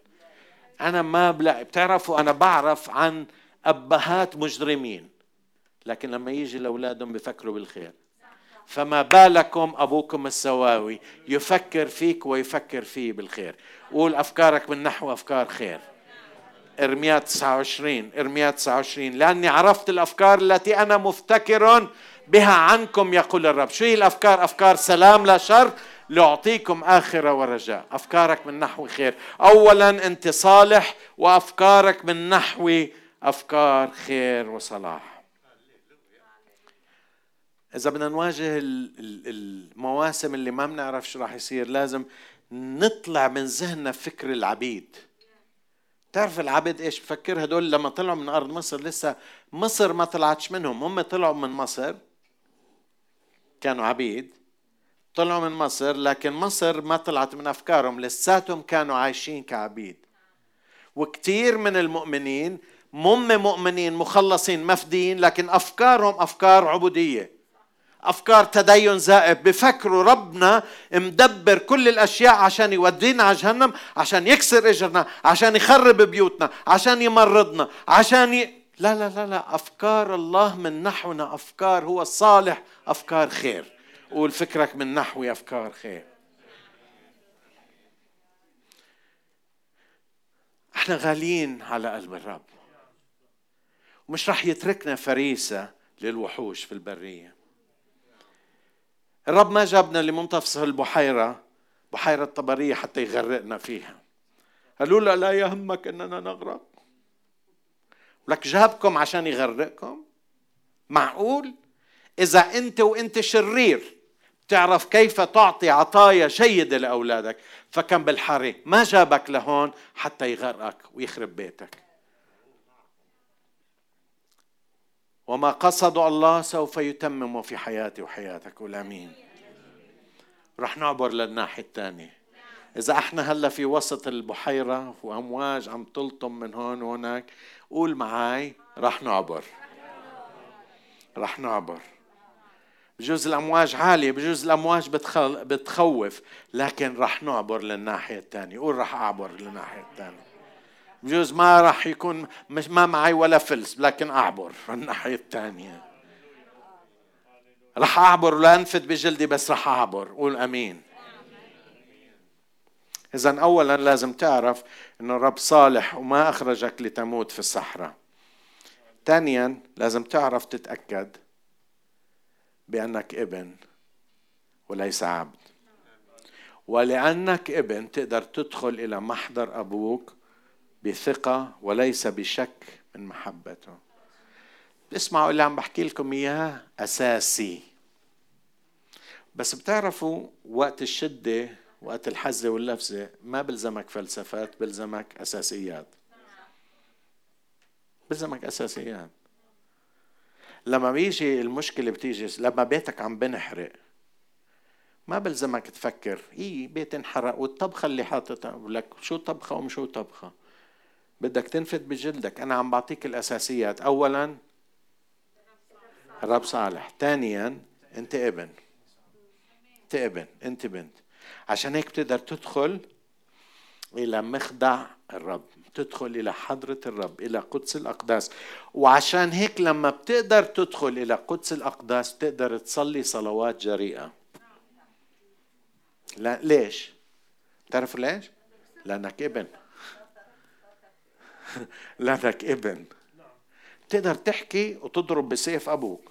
Speaker 1: أنا ما بلاقي بتعرفوا أنا بعرف عن أبهات مجرمين لكن لما يجي لأولادهم بفكروا بالخير. فما بالكم أبوكم السواوي يفكر فيك ويفكر فيه بالخير. قول أفكارك من نحو أفكار خير. إرميا 29 إرميا 29 لأني عرفت الأفكار التي أنا مفتكر بها عنكم يقول الرب. شو هي الأفكار؟ أفكار سلام لا شر لأعطيكم آخرة ورجاء. أفكارك من نحو خير. أولا أنت صالح وأفكارك من نحو أفكار خير وصلاح. إذا بدنا نواجه المواسم اللي ما بنعرف شو راح يصير لازم نطلع من ذهننا فكر العبيد. تعرف العبد إيش؟ بفكر هدول لما طلعوا من أرض مصر لسه مصر ما طلعتش منهم. هم طلعوا من مصر كانوا عبيد طلعوا من مصر لكن مصر ما طلعت من أفكارهم لساتهم كانوا عايشين كعبيد. وكثير من المؤمنين مم مؤمنين مخلصين مفديين لكن أفكارهم أفكار عبودية أفكار تدين زائف. بفكروا ربنا مدبر كل الأشياء عشان يودينا على جهنم عشان يكسر إجرنا عشان يخرب بيوتنا عشان يمرضنا عشان ي... لا لا لا لا أفكار الله من نحونا أفكار هو الصالح أفكار خير. قول فكرك من نحوي أفكار خير. إحنا غاليين على قلب الرب. ومش رح يتركنا فريسة للوحوش في البرية. الرب ما جابنا لمنتصف البحيرة بحيرة طبرية حتى يغرقنا فيها. قالوا له لا يهمك إننا نغرق. لك جابكم عشان يغرقكم؟ معقول؟ إذا أنت وأنت شرير تعرف كيف تعطي عطايا جيدة لأولادك فكم بالحري ما جابك لهون حتى يغرقك ويخرب بيتك. وما قصد الله سوف يتمم في حياتي وحياتك. قول امين رح نعبر للناحية الثانية. إذا إحنا هلا في وسط البحيرة وأمواج عم تلطم من هون وهناك قول معاي رح نعبر. رح نعبر. بجوز الأمواج عالية بجوز الأمواج بتخوف لكن رح نعبر للناحية الثانية قول رح أعبر للناحية الثانية بجوز ما راح يكون مش ما معي ولا فلس لكن أعبر الناحيه الثانية راح أعبر ولا أنفد بجلدي بس راح أعبر. قول آمين. اذا اولا لازم تعرف إنه الرب صالح وما أخرجك لتموت في الصحراء. ثانيا لازم تعرف تتأكد بأنك ابن وليس عبد. ولأنك ابن تقدر تدخل إلى محضر أبوك بثقة وليس بشك من محبته. اسمعوا اللي عم بحكي لكم إياه أساسي. بس بتعرفوا وقت الشدة وقت الحزة واللفزة ما بلزمك فلسفات بلزمك أساسيات. بلزمك أساسيات. لما بيجي المشكلة بتيجي لما بيتك عم بنحرق ما بلزمك تفكر إي بيت انحرق والطبخة اللي حاططها. لك شو طبخة ومش شو طبخة؟ بدك تنفد بجلدك. أنا عم بعطيك الأساسيات. أولا الرب صالح. ثانيا أنت ابن. أنت ابن. أنت بنت. عشان هيك بتقدر تدخل إلى مخدع الرب تدخل إلى حضرة الرب إلى قدس الأقداس. وعشان هيك لما بتقدر تدخل إلى قدس الأقداس بتقدر تصلي صلوات جريئة. لا ليش؟ تعرفوا ليش؟ لأنك ابن. لك ابن. تقدر تحكي وتضرب بسيف أبوك.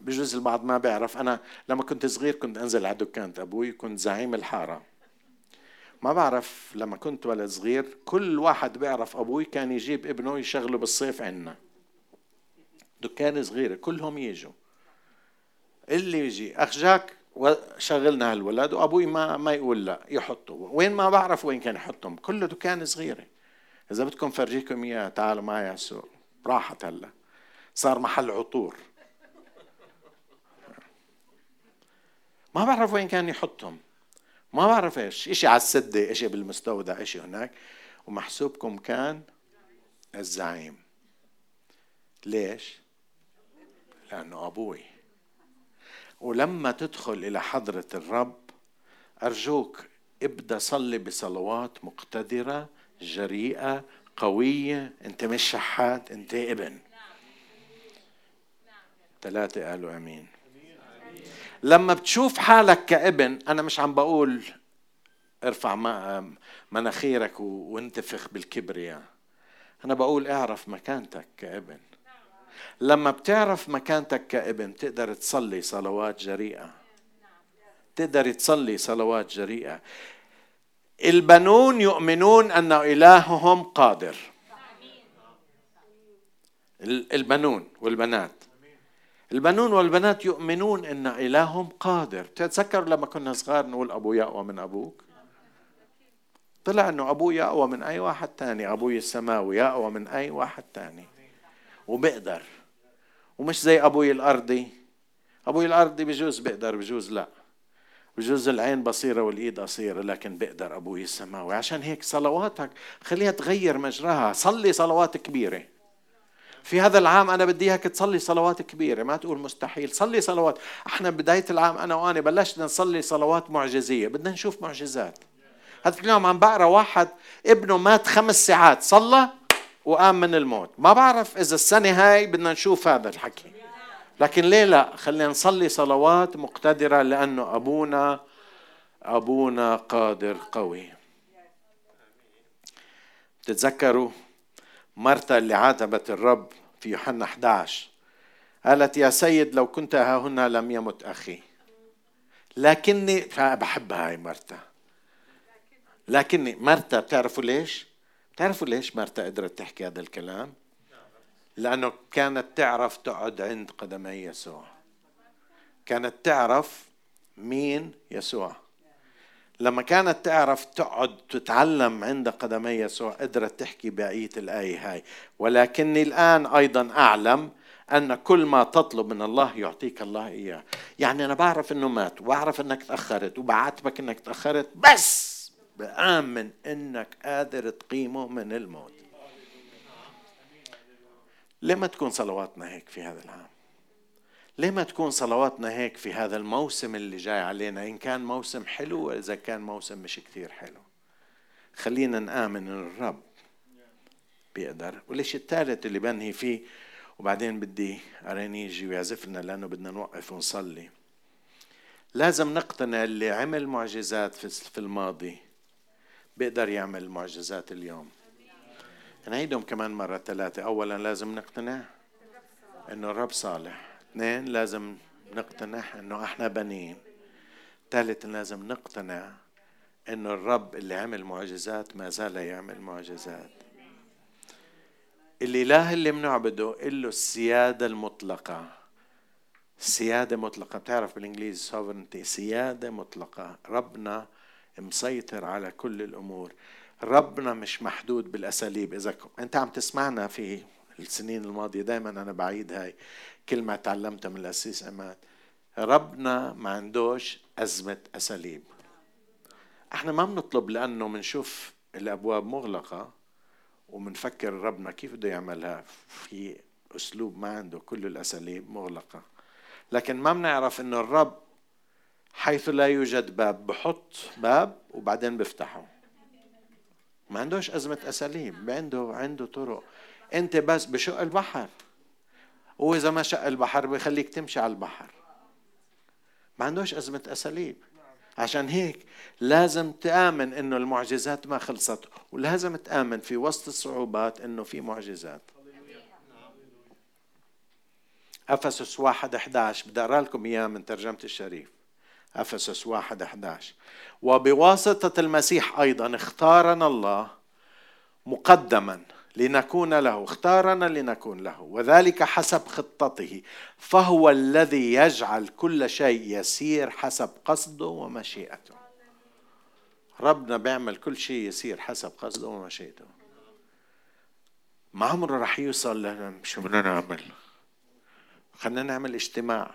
Speaker 1: بجوز البعض ما بيعرف. أنا لما كنت صغير كنت أنزل على دكانة أبوي كنت زعيم الحارة. ما بعرف لما كنت ولد صغير كل واحد بيعرف أبوي كان يجيب ابنه يشغله بالصيف عنا. دكان صغيره كلهم يجوا. اللي يجي أخ جاك وشغلنا هالولد وأبوي ما ما يقول لا يحطه. وين ما بعرف وين كان يحطهم. كله دكان صغيرة. إذا بدكم فرجيكم إياه تعالوا معي على السوق. راحت هلا. صار محل عطور. ما بعرف وين كان يحطهم. ما بعرف إيش. إشي على السدة إشي بالمستودع إشي هناك. ومحسوبكم كان الزعيم. ليش؟ لأنه أبوي. ولما تدخل إلى حضرة الرب أرجوك ابدأ صلي بصلوات مقتدرة جريئة قوية. أنت مش شحات أنت ابن. ثلاثة قالوا أمين. لما بتشوف حالك كابن أنا مش عم بقول ارفع مناخيرك وانتفخ بالكبرياء. أنا بقول اعرف مكانتك كابن. لما بتعرف مكانتك كابن تقدر تصلي صلوات جريئة. تقدر تصلي صلوات جريئة. البنون يؤمنون أن إلههم قادر. البنون والبنات. البنون والبنات يؤمنون أن إلههم قادر. تتذكر لما كنا صغار نقول أبوي أقوى من أبوك؟ طلع أنه أبوي أقوى من أي واحد تاني. أبوي السماوي أقوى من أي واحد تاني. وبقدر. ومش زي أبوي الأرضي. أبوي الأرضي بجوز بقدر بجوز لا. بجوز العين بصيرة والإيد قصيرة لكن بقدر أبوي السماوي. عشان هيك صلواتك خليها تغير مجراها. صلي صلوات كبيرة. في هذا العام أنا بدي إياك تصلي صلوات كبيرة ما تقول مستحيل صلي صلوات. إحنا بداية العام أنا وأنا بلشنا نصلي صلوات معجزية بدنا نشوف معجزات. هذا اليوم عم بقرأ واحد ابنه مات خمس ساعات صلى وقام من الموت. ما بعرف إذا السنة هاي بدنا نشوف هذا الحكي. لكن ليه لا؟ خلينا نصلي صلوات مقتدرة لأنه أبونا أبونا قادر قوي. تتذكروا مرتا اللي عاتبت الرب في يوحنا 11 قالت يا سيد لو كنت ها هنا لم يمت أخي لكني بحب هاي مرتا لكني مرتا بتعرفوا ليش؟ بتعرفوا ليش مرتا قدرت تحكي هذا الكلام؟ لأنه كانت تعرف تقعد عند قدمي يسوع كانت تعرف مين يسوع لما كانت تعرف تقعد تتعلم عند قدمي يسوع قدرت تحكي بقية الآية هاي. ولكني الآن أيضا أعلم أن كل ما تطلب من الله يعطيك الله إياه. يعني أنا بعرف أنه مات وبعرف أنك تأخرت وبعاتبك أنك تأخرت بس بآمن أنك قادر تقيمه من الموت. ليه ما تكون صلواتنا هيك في هذا العام؟ ليه ما تكون صلواتنا هيك في هذا الموسم اللي جاي علينا؟ إن كان موسم حلو وإذا كان موسم مش كثير حلو. خلينا نآمن إن الرب بيقدر. وليش الثالث اللي بنهي فيه وبعدين بدي أريني يجي ويعزف لنا لأنه بدنا نوقف ونصلي. لازم نقتنع اللي عمل معجزات في الماضي بيقدر يعمل معجزات اليوم. نعيدهم كمان مرة ثلاثة. أولا لازم نقتنع إنه الرب صالح. اثنين لازم نقتنع إنه إحنا بنين. ثالث لازم نقتنع إنه الرب اللي عمل معجزات ما زال يعمل معجزات. الإله اللي بنعبده له السيادة المطلقة. سيادة مطلقة. بتعرف بالإنجليزي sovereignty سيادة مطلقة. ربنا مسيطر على كل الأمور. ربنا مش محدود بالأساليب. إذا أنت عم تسمعنا في السنين الماضية دائما أنا بعيد هاي كلمه تعلمتها من الاسيس عماد ربنا ما عندوش أزمة أساليب. إحنا ما بنطلب لأنه بنشوف الأبواب مغلقة وبنفكر ربنا كيف بده يعملها. في أسلوب ما عنده كل الأساليب مغلقة. لكن ما بنعرف إنه الرب حيث لا يوجد باب بحط باب وبعدين بفتحه. ما عندوش أزمة أساليب عنده عنده طرق. أنت بس بشق البحر. وإذا ما شق البحر بيخليك تمشي على البحر. ما عندوش أزمة أساليب. عشان هيك لازم تآمن إنه المعجزات ما خلصت ولازم تآمن في وسط الصعوبات إنه في معجزات. أفسس واحد 11 بدي أقرأ لكم إياه من ترجمة الشريف. أفسس واحد 11 وبواسطة المسيح أيضا اختارنا الله مقدما. لنكون له اختارنا لنكون له. وذلك حسب خطته. فهو الذي يجعل كل شيء يسير حسب قصده ومشيئته. ربنا بيعمل كل شيء يسير حسب قصده ومشيئته. ما عمره رح يوصل لنا. شو بدنا نعمل؟ خلينا نعمل اجتماع.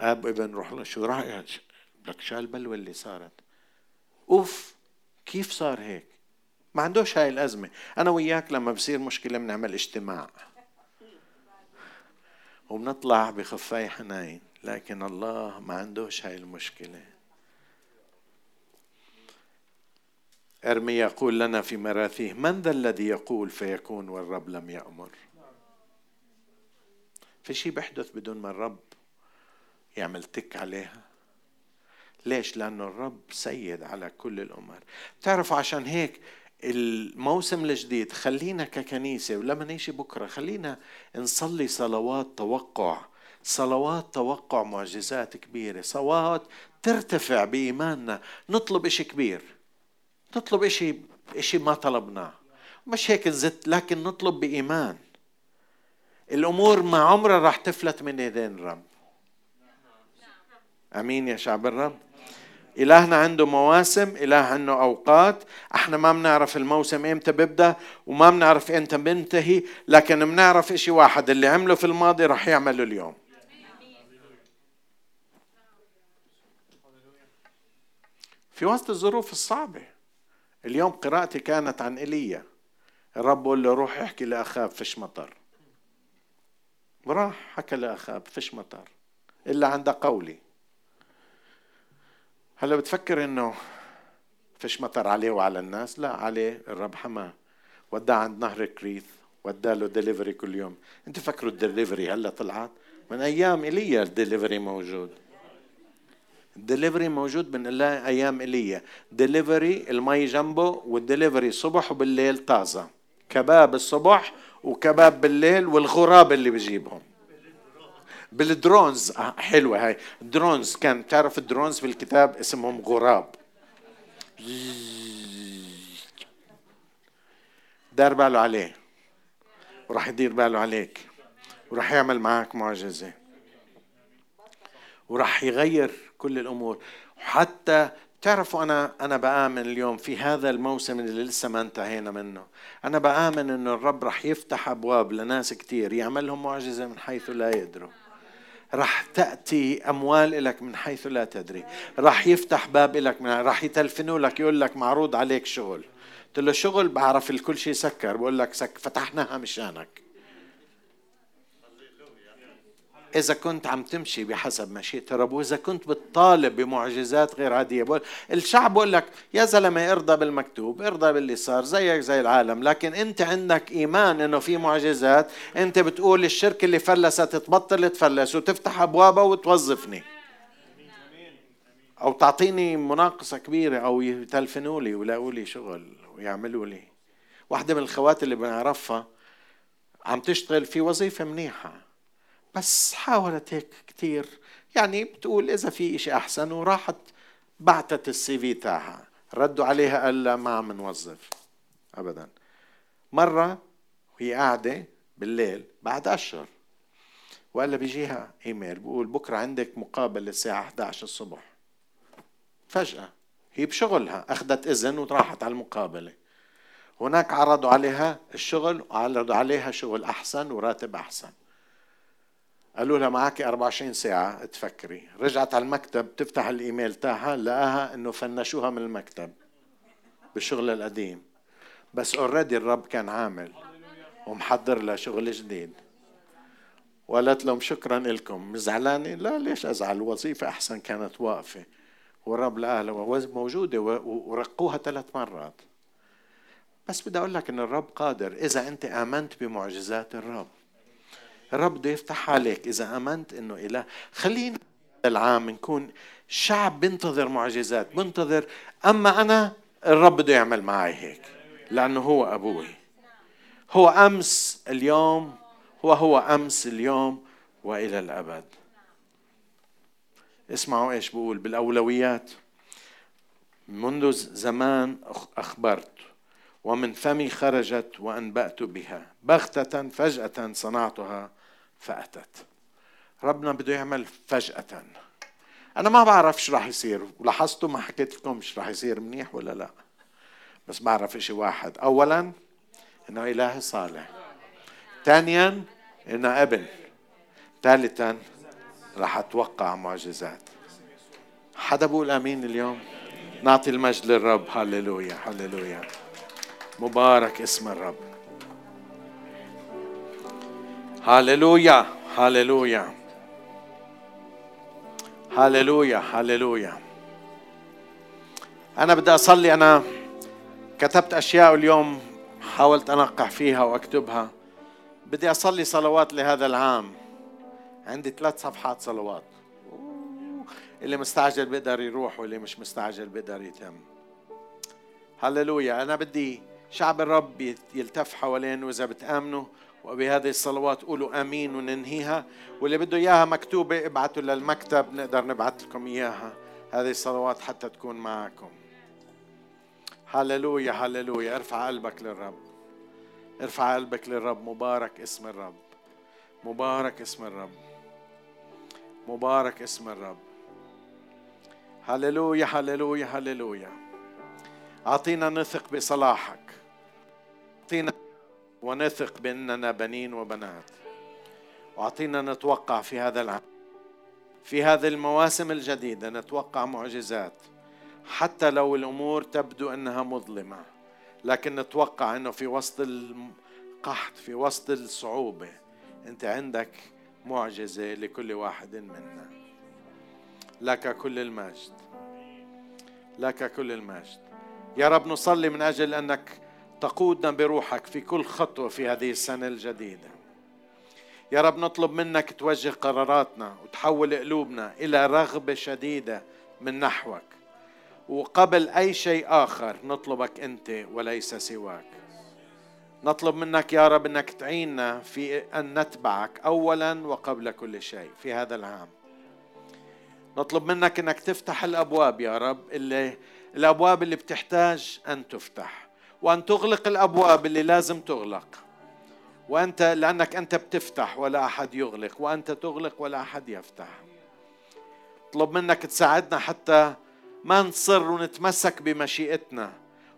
Speaker 1: أب ابن روح شو رأيك؟ لك شو البلوه اللي صارت؟ أوف كيف صار هيك؟ ما عندوش هاي الأزمة. أنا وياك لما بصير مشكلة بنعمل اجتماع. وبنطلع بخفاي حنين. لكن الله ما عندوش هاي المشكلة. ارمي يقول لنا في مراثيه من ذا الذي يقول فيكون والرب لم يأمر؟ في شيء بيحدث بدون ما الرب يعمل تك عليها؟ ليش؟ لأنه الرب سيد على كل الأمور. تعرفوا عشان هيك الموسم الجديد خلينا ككنيسة ولما نيجي بكرة خلينا نصلي صلوات توقع. صلوات توقع معجزات كبيرة صلوات ترتفع بإيماننا. نطلب إشي كبير. نطلب إشي إشي ما طلبناه. مش هيك نزت لكن نطلب بإيمان. الأمور ما عمرها راح تفلت من يدين الرب. أمين يا شعب الرب. إلهنا عنده مواسم إله عنده أوقات. إحنا ما بنعرف الموسم إمتى بيبدأ وما بنعرف إمتى بينتهي لكن بنعرف إشي واحد اللي عمله في الماضي رح يعمله اليوم. في وسط الظروف الصعبة. اليوم قراءتي كانت عن إيليا الرب قال له روح احكي لأخاب فيش مطر. وراح حكى لأخاب فيش مطر. إلا عند قولي. هلا بتفكر إنه فيش مطر عليه وعلى الناس؟ لا عليه الرب حماه. وداه عند نهر كريث وداه له دليفري كل يوم. انت فكروا الدليفري هلا طلعت؟ من أيام ايليا الدليفري موجود. الدليفري موجود من أيام ايليا دليفري المي جنبه والدليفري صبح وبالليل طازة. كباب الصبح وكباب بالليل والغراب اللي بجيبهم. بال drones. آه حلوة هاي. drones. كان تعرف الدرونز في الكتاب اسمهم غراب. دار باله عليه. وراح يدير باله عليك. وراح يعمل معك معجزة. وراح يغير كل الأمور. وحتى تعرفوا أنا أنا بآمن اليوم في هذا الموسم اللي لسه ما انتهينا منه. أنا بآمن إنه الرب رح يفتح أبواب لناس كثير يعمل لهم معجزة من حيث لا يدروا. راح تأتي أموال لك من حيث لا تدري. راح يفتح باب لك من راح يتلفنوا لك يقول لك معروض عليك شغل. قلت له شغل؟ بعرف الكل شيء سكر. بقول لك سك فتحناها مشانك. إذا كنت عم تمشي بحسب مشيئة الرب وإذا كنت بتطالب بمعجزات غير عادية بقول الشعب بقول لك يا زلمة ارضى بالمكتوب ارضى باللي صار زيك زي العالم لكن أنت عندك إيمان إنه في معجزات أنت بتقول الشركة اللي فلست تبطل تفلس وتفتح أبوابها وتوظفني. أو تعطيني مناقصة كبيرة أو يتلفنوا لي ويلاقوا لي شغل ويعملوا لي. واحدة من الخوات اللي بنعرفها عم تشتغل في وظيفة منيحة. بس حاولت هيك كثير يعني بتقول إذا في إشي أحسن وراحت بعتت السي في تاعها. ردوا عليها قال لا ما عم نوظف. ابدا. مرة وهي قاعدة بالليل بعد اشهر وقال بيجيها إيميل بقول بكرة عندك مقابلة الساعة 11 الصبح. فجأة هي بشغلها أخذت إذن وراحت على المقابلة. هناك عرضوا عليها الشغل وعرضوا عليها شغل أحسن وراتب أحسن. قالوا لها معك 24 ساعة تفكري. رجعت على المكتب تفتح الإيميل تاعها لقاها إنه فنشوها من المكتب بالشغل القديم. بس اوريدي الرب كان عامل ومحضر لها شغل جديد. وقالت لهم شكرا لكم. زعلانة لا ليش أزعل؟ الوظيفة أحسن كانت واقفة. والرب لقاها موجودة ورقوها ثلاث مرات. بس بدي أقول لك إن الرب قادر. إذا أنت آمنت بمعجزات الرب. الرب بده يفتح عليك. إذا آمنت إنه إله خلينا العام نكون شعب بنتظر معجزات بنتظر أما أنا الرب بده يعمل معي هيك لأنه هو أبوي. هو أمس اليوم هو هو أمس اليوم وإلى الأبد. اسمعوا إيش بقول بالأولويات. منذ زمان أخبرت ومن فمي خرجت وأنبأت بها. بغتة فجأة صنعتها فأتت. ربنا بده يعمل فجأة. أنا ما بعرف شو راح يصير. ولاحظتوا ما حكيت لكم شو راح يصير منيح ولا لا؟ بس بعرف إشي واحد. أولا إنه إله صالح. ثانيا إنه ابن. ثالثا راح أتوقع معجزات. حدا بقول آمين اليوم؟ نعطي المجد للرب. هللويا هللويا. مبارك اسم الرب. هللويا هللويا هللويا هللويا أنا بدي أصلي. أنا كتبت أشياء اليوم حاولت أنقح فيها وأكتبها. بدي أصلي صلوات لهذا العام. عندي ثلاث صفحات صلوات. اللي مستعجل بيقدر يروح واللي مش مستعجل بيقدر يتم. هللويا أنا بدي شعب الرب يلتف حوالين وإذا بتآمنوا وبهذه الصلوات قولوا آمين وننهيها. واللي بده إياها مكتوبة ابعتوا للمكتب نقدر نبعث لكم إياها. هذه الصلوات حتى تكون معكم. هللويا هللويا. ارفع قلبك للرب. ارفع قلبك للرب. مبارك اسم الرب. مبارك اسم الرب. مبارك اسم الرب. هللويا هللويا هللويا. أعطينا نثق بصلاحك. أعطينا ونثق بأننا بنين وبنات. وأعطينا نتوقع في هذا العام في هذه المواسم الجديدة نتوقع معجزات. حتى لو الأمور تبدو أنها مظلمة لكن نتوقع أنه في وسط القحط في وسط الصعوبة أنت عندك معجزة لكل واحد منا. لك كل المجد. لك كل المجد. يا رب نصلي من أجل أنك تقودنا بروحك في كل خطوة في هذه السنة الجديدة. يا رب نطلب منك توجه قراراتنا وتحول قلوبنا إلى رغبة شديدة من نحوك. وقبل أي شيء آخر نطلبك أنت وليس سواك. نطلب منك يا رب إنك تعيننا في أن نتبعك اولا وقبل كل شيء في هذا العام. نطلب منك إنك تفتح الأبواب يا رب اللي الأبواب اللي بتحتاج أن تفتح. وأن تغلق الأبواب اللي لازم تغلق. وأنت لأنك أنت بتفتح ولا أحد يغلق وأنت تغلق ولا أحد يفتح. اطلب منك تساعدنا حتى ما نصر ونتمسك بمشيئتنا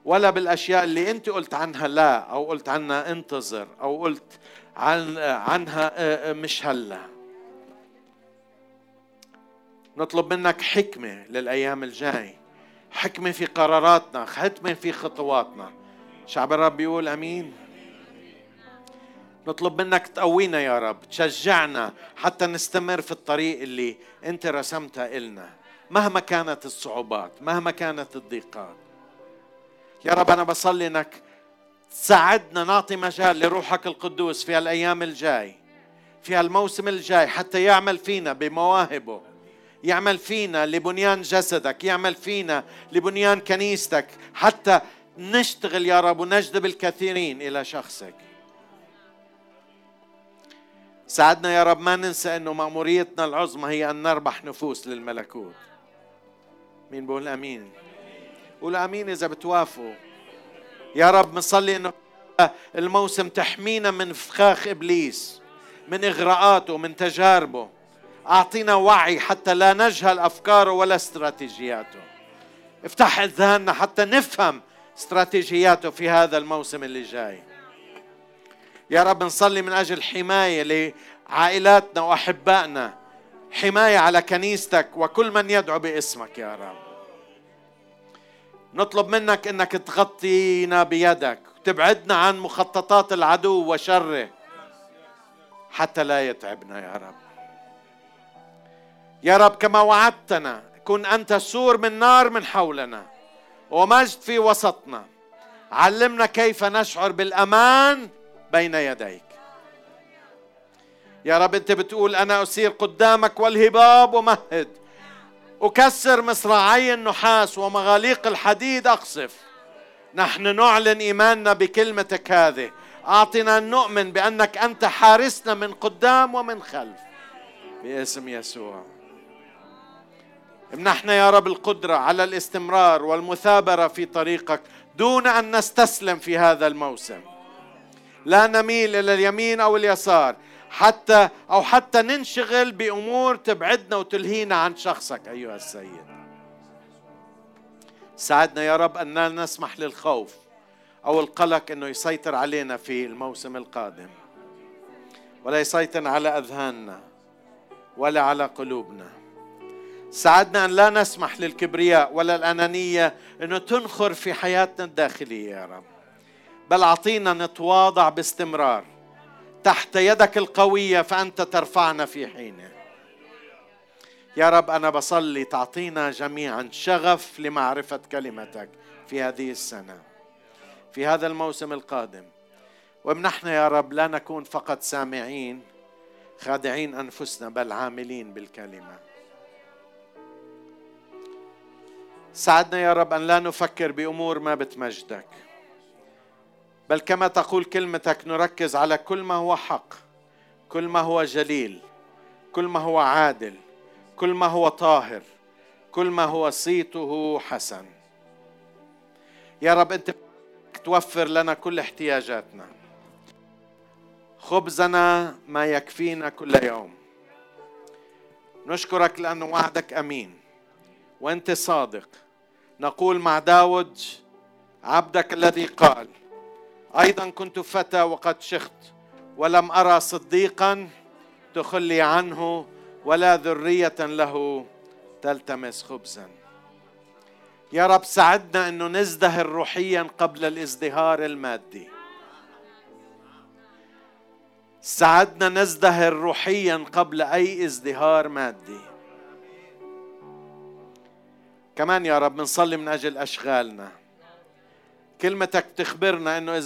Speaker 1: ولا بالأشياء اللي أنت قلت عنها لا أو قلت عنها انتظر أو قلت عن عنها آه، آه، مش هلا. نطلب منك حكمة للأيام الجاي. حكمة في قراراتنا حكمه في خطواتنا. شعب الرب بيقول آمين. نطلب منك تقوينا يا رب تشجعنا حتى نستمر في الطريق اللي أنت رسمتها إلنا مهما كانت الصعوبات مهما كانت الضيقات. يا رب أنا بصلي أنك تساعدنا نعطي مجال لروحك القدوس في الأيام الجاي في الموسم الجاي حتى يعمل فينا بمواهبه يعمل فينا لبنيان جسدك يعمل فينا لبنيان كنيستك حتى نشتغل يا رب ونجذب الكثيرين إلى شخصك. ساعدنا يا رب ما ننسى إنه مأموريتنا العظمى هي أن نربح نفوس للملكوت. مين بقول آمين؟ قول آمين إذا بتوافقوا. يا رب بنصلي إنه الموسم تحمينا من فخاخ إبليس من إغراءاته من تجاربه. أعطينا وعي حتى لا نجهل أفكاره ولا استراتيجياته. افتح إذهاننا حتى نفهم استراتيجياته في هذا الموسم اللي جاي. يا رب نصلي من أجل حماية لعائلاتنا وأحبائنا. حماية على كنيستك وكل من يدعو باسمك يا رب. نطلب منك إنك تغطينا بيدك وتبعدنا عن مخططات العدو وشره. حتى لا يتعبنا يا رب. يا رب كما وعدتنا كن أنت سور من نار من حولنا. ومجد في وسطنا. علمنا كيف نشعر بالأمان بين يديك. يا رب أنت بتقول أنا أسير قدامك والهباب ومهد أكسر مصراعي النحاس ومغاليق الحديد أقصف. نحن نعلن إيماننا بكلمتك هذه. أعطنا أن نؤمن بأنك أنت حارسنا من قدام ومن خلف. باسم يسوع. امنحنا يا رب القدرة على الاستمرار والمثابرة في طريقك دون أن نستسلم في هذا الموسم. لا نميل إلى اليمين أو اليسار حتى أو حتى ننشغل بأمور تبعدنا وتلهينا عن شخصك أيها السيد. ساعدنا يا رب أن لا نسمح للخوف أو القلق إنه يسيطر علينا في الموسم القادم. ولا يسيطر على أذهاننا ولا على قلوبنا. ساعدنا أن لا نسمح للكبرياء ولا الأنانية إنه تنخر في حياتنا الداخلية يا رب. بل أعطينا نتواضع باستمرار تحت يدك القوية فأنت ترفعنا في حينه. يا رب أنا بصلي تعطينا جميعا شغف لمعرفة كلمتك في هذه السنة في هذا الموسم القادم. وامنحنا يا رب لا نكون فقط سامعين خادعين أنفسنا بل عاملين بالكلمة. ساعدنا يا رب أن لا نفكر بأمور ما بتمجدك. بل كما تقول كلمتك نركز على كل ما هو حق كل ما هو جليل كل ما هو عادل كل ما هو طاهر كل ما هو صيته حسن. يا رب أنت توفر لنا كل احتياجاتنا. خبزنا ما يكفينا كل يوم. نشكرك لأن وعدك أمين. وأنت صادق. نقول مع داود عبدك الذي قال أيضا كنت فتى وقد شخت ولم أرى صديقا تخلي عنه ولا ذرية له تلتمس خبزا. يا رب ساعدنا انه نزدهر روحيا قبل الازدهار المادي. ساعدنا نزدهر روحيا قبل أي ازدهار مادي. كمان يا رب بنصلي من أجل أشغالنا. كلمتك تخبرنا إنه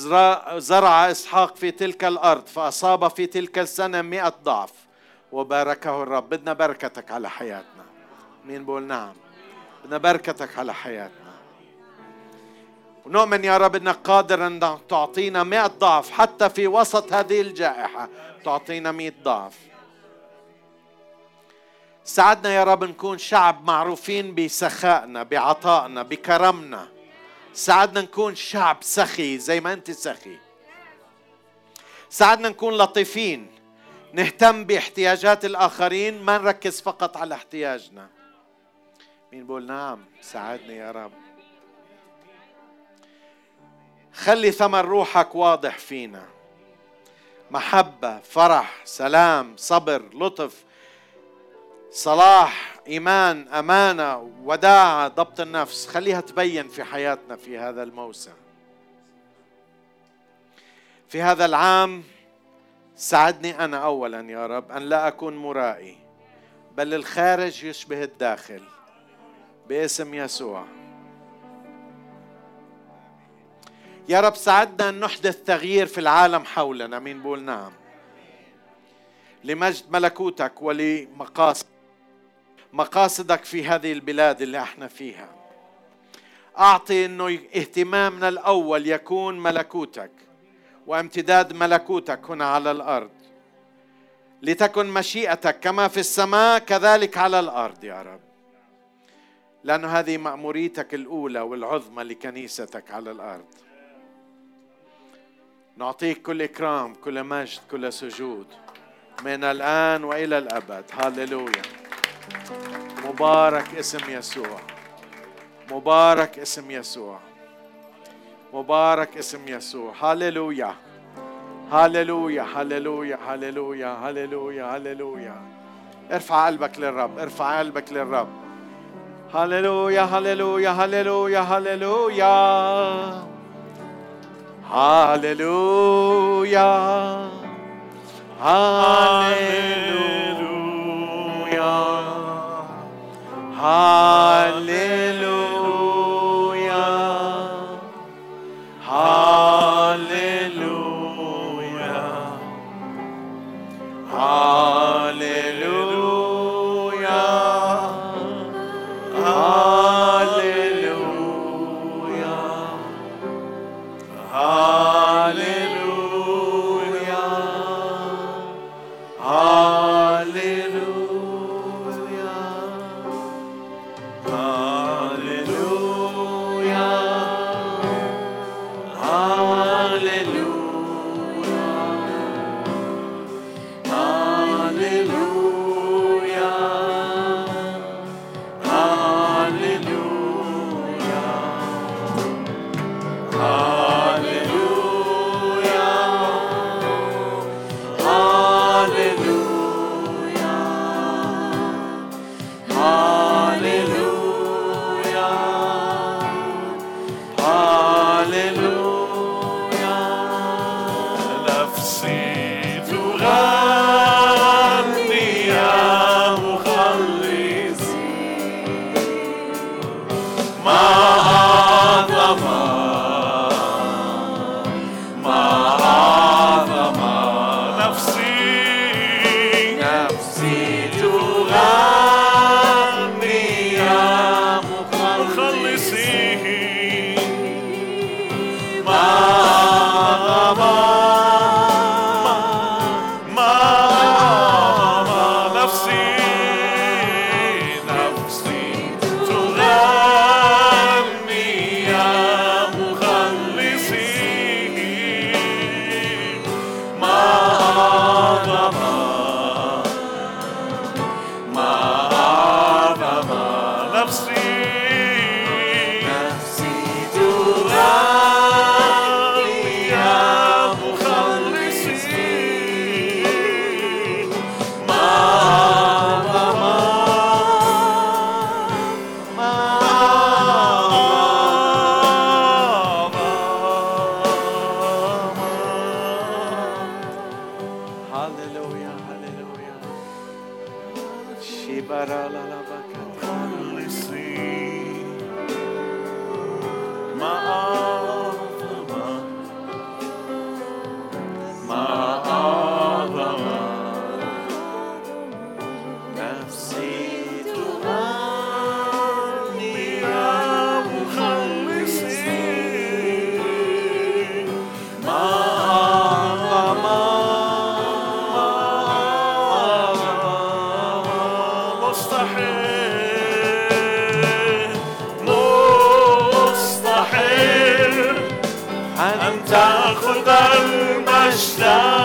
Speaker 1: زرع إسحاق في تلك الأرض فأصاب في تلك السنة مئة ضعف. وباركه الرب. بدنا بركتك على حياتنا. مين بقول نعم؟ بدنا بركتك على حياتنا. ونؤمن يا رب إنك قادر إن تعطينا مئة ضعف حتى في وسط هذه الجائحة. تعطينا مئة ضعف. ساعدنا يا رب نكون شعب معروفين بسخائنا بعطائنا بكرمنا. ساعدنا نكون شعب سخي زي ما أنت سخي. ساعدنا نكون لطيفين. نهتم باحتياجات الآخرين ما نركز فقط على احتياجنا. مين بقول نعم ساعدني يا رب. خلي ثمر روحك واضح فينا. محبة فرح سلام صبر لطف صلاح إيمان أمانة وداعة ضبط النفس. خليها تبين في حياتنا في هذا الموسم. في هذا العام ساعدني أنا أولا يا رب أن لا أكون مرائي بل الخارج يشبه الداخل باسم يسوع. يا رب ساعدنا أن نحدث تغيير في العالم حولنا. مين بقول نعم. لمجد ملكوتك ولمقاصد مقاصدك في هذه البلاد اللي إحنا فيها. أعطي إنه اهتمامنا الأول يكون ملكوتك وامتداد ملكوتك هنا على الأرض. لتكن مشيئتك كما في السماء كذلك على الأرض يا رب. لأن هذه مأموريتك الأولى والعظمى لكنيستك على الأرض. نعطيك كل إكرام كل مجد كل سجود من الآن وإلى الأبد. هللويا. مبارك اسم يسوع مبارك اسم يسوع مبارك اسم يسوع هللويا هللويا هللويا هللويا هللويا هللويا ارفع قلبك للرب ارفع قلبك للرب هللويا هللويا هللويا هللويا هللويا هللويا
Speaker 2: Hallelujah. tarafından başlar.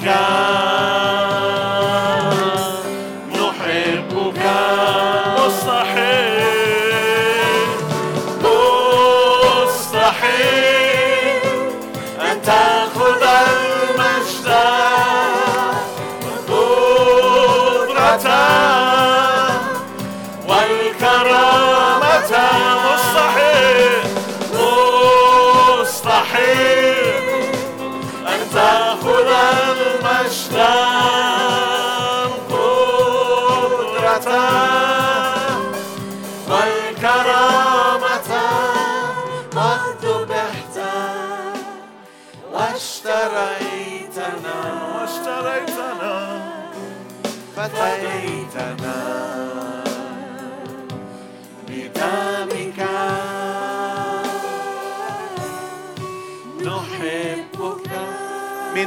Speaker 2: come.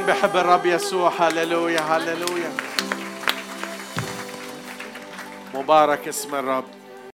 Speaker 1: مين بحب الرب يسوع. هللويا هللويا. مبارك اسم الرب.